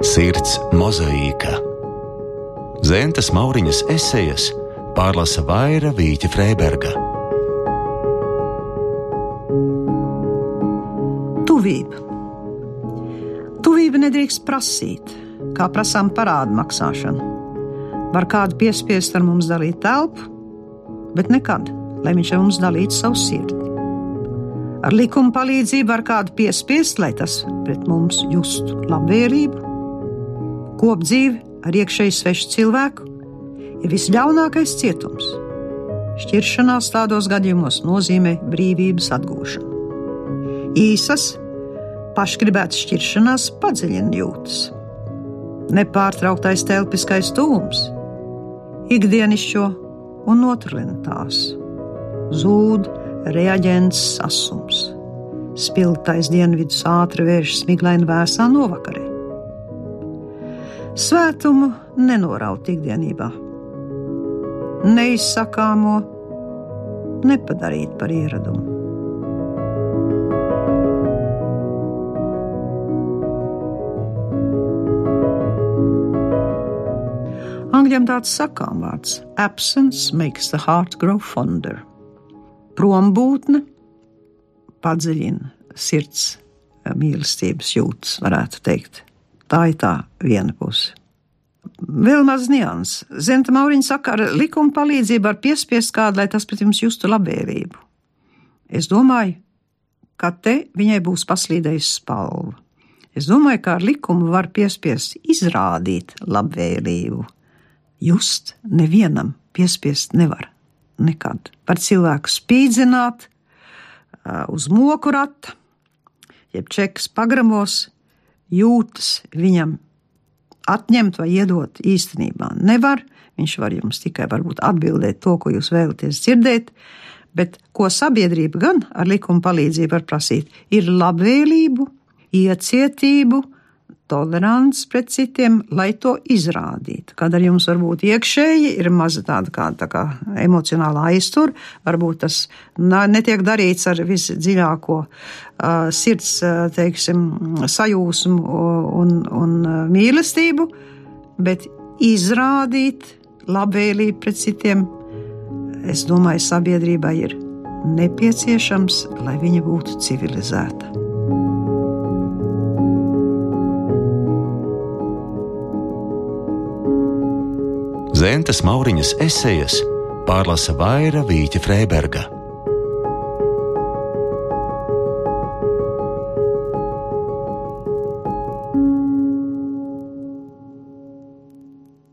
Sirds mozaīka. Zentas Mauriņas esejas pārlasa Vaira Vīķa Freiberga. Tuvība. Tuvība nedrīkst prasīt, kā prasām parādu maksāšanu. Var kādu piespiest ar mums dalīt telpu, bet nekad, lai viņš ar mums dalītu savu sirdi. Ar likuma palīdzību var kādu piespiest, lai tas pret mums justu labvēlību, kopdzīve ar iekšēji svešu cilvēku ir visļaunākais cietums. Šķiršanās tādos gadījumos nozīmē brīvības atgūšanu. Īsas, pašgribētas šķiršanās padziļina jūtas. Nepārtrauktais telpiskais tūms, ikdienišķo un notrlina tās, zūd reaģents sasums, spilgtais dienvidus ātri vērš smiglaini vēsā novakarē. Svētumu nenoraut ikdienībā, neizsakāmo nepadarīt par ieradumu. Angļiem tāds sakām vārds - absence makes the heart grow fonder. Prombūtne padziļina sirds mīlestības jūtas, varētu teikt. Tā ir tā viena puse. Vēl maz nianses. Zenta Mauriņa saka, ar likuma palīdzību var piespiest kādu, lai tas pret jums justu labvēlību. Es domāju, ka te viņai būs paslīdējusi spalva. Es domāju, ka ar likumu var piespiest izrādīt labvēlību. Just nevienam piespiest nevar. Nekad. Var cilvēku spīdzināt uz moku rata, jeb čekas pagramos, jūtas viņam atņemt vai iedot īstenībā nevar. Viņš var jums tikai atbildēt to, ko jūs vēlaties dzirdēt, bet ko sabiedrība gan ar likuma palīdzību var prasīt, ir labvēlību, iecietību, tolerants pret citiem, lai to izrādītu. Kad ar jums varbūt iekšēji ir maza tāda kā, tā kā emocionāla aiztur, varbūt tas netiek darīts ar visdziļāko uh, sirds, teiksim, sajūsmu un, un mīlestību, bet izrādīt labvēlību pret citiem, es domāju, sabiedrībai ir nepieciešams, lai viņa būtu civilizēta. Zentas Mauriņas esejas pārlasa Vaira Vīķa Freiberga.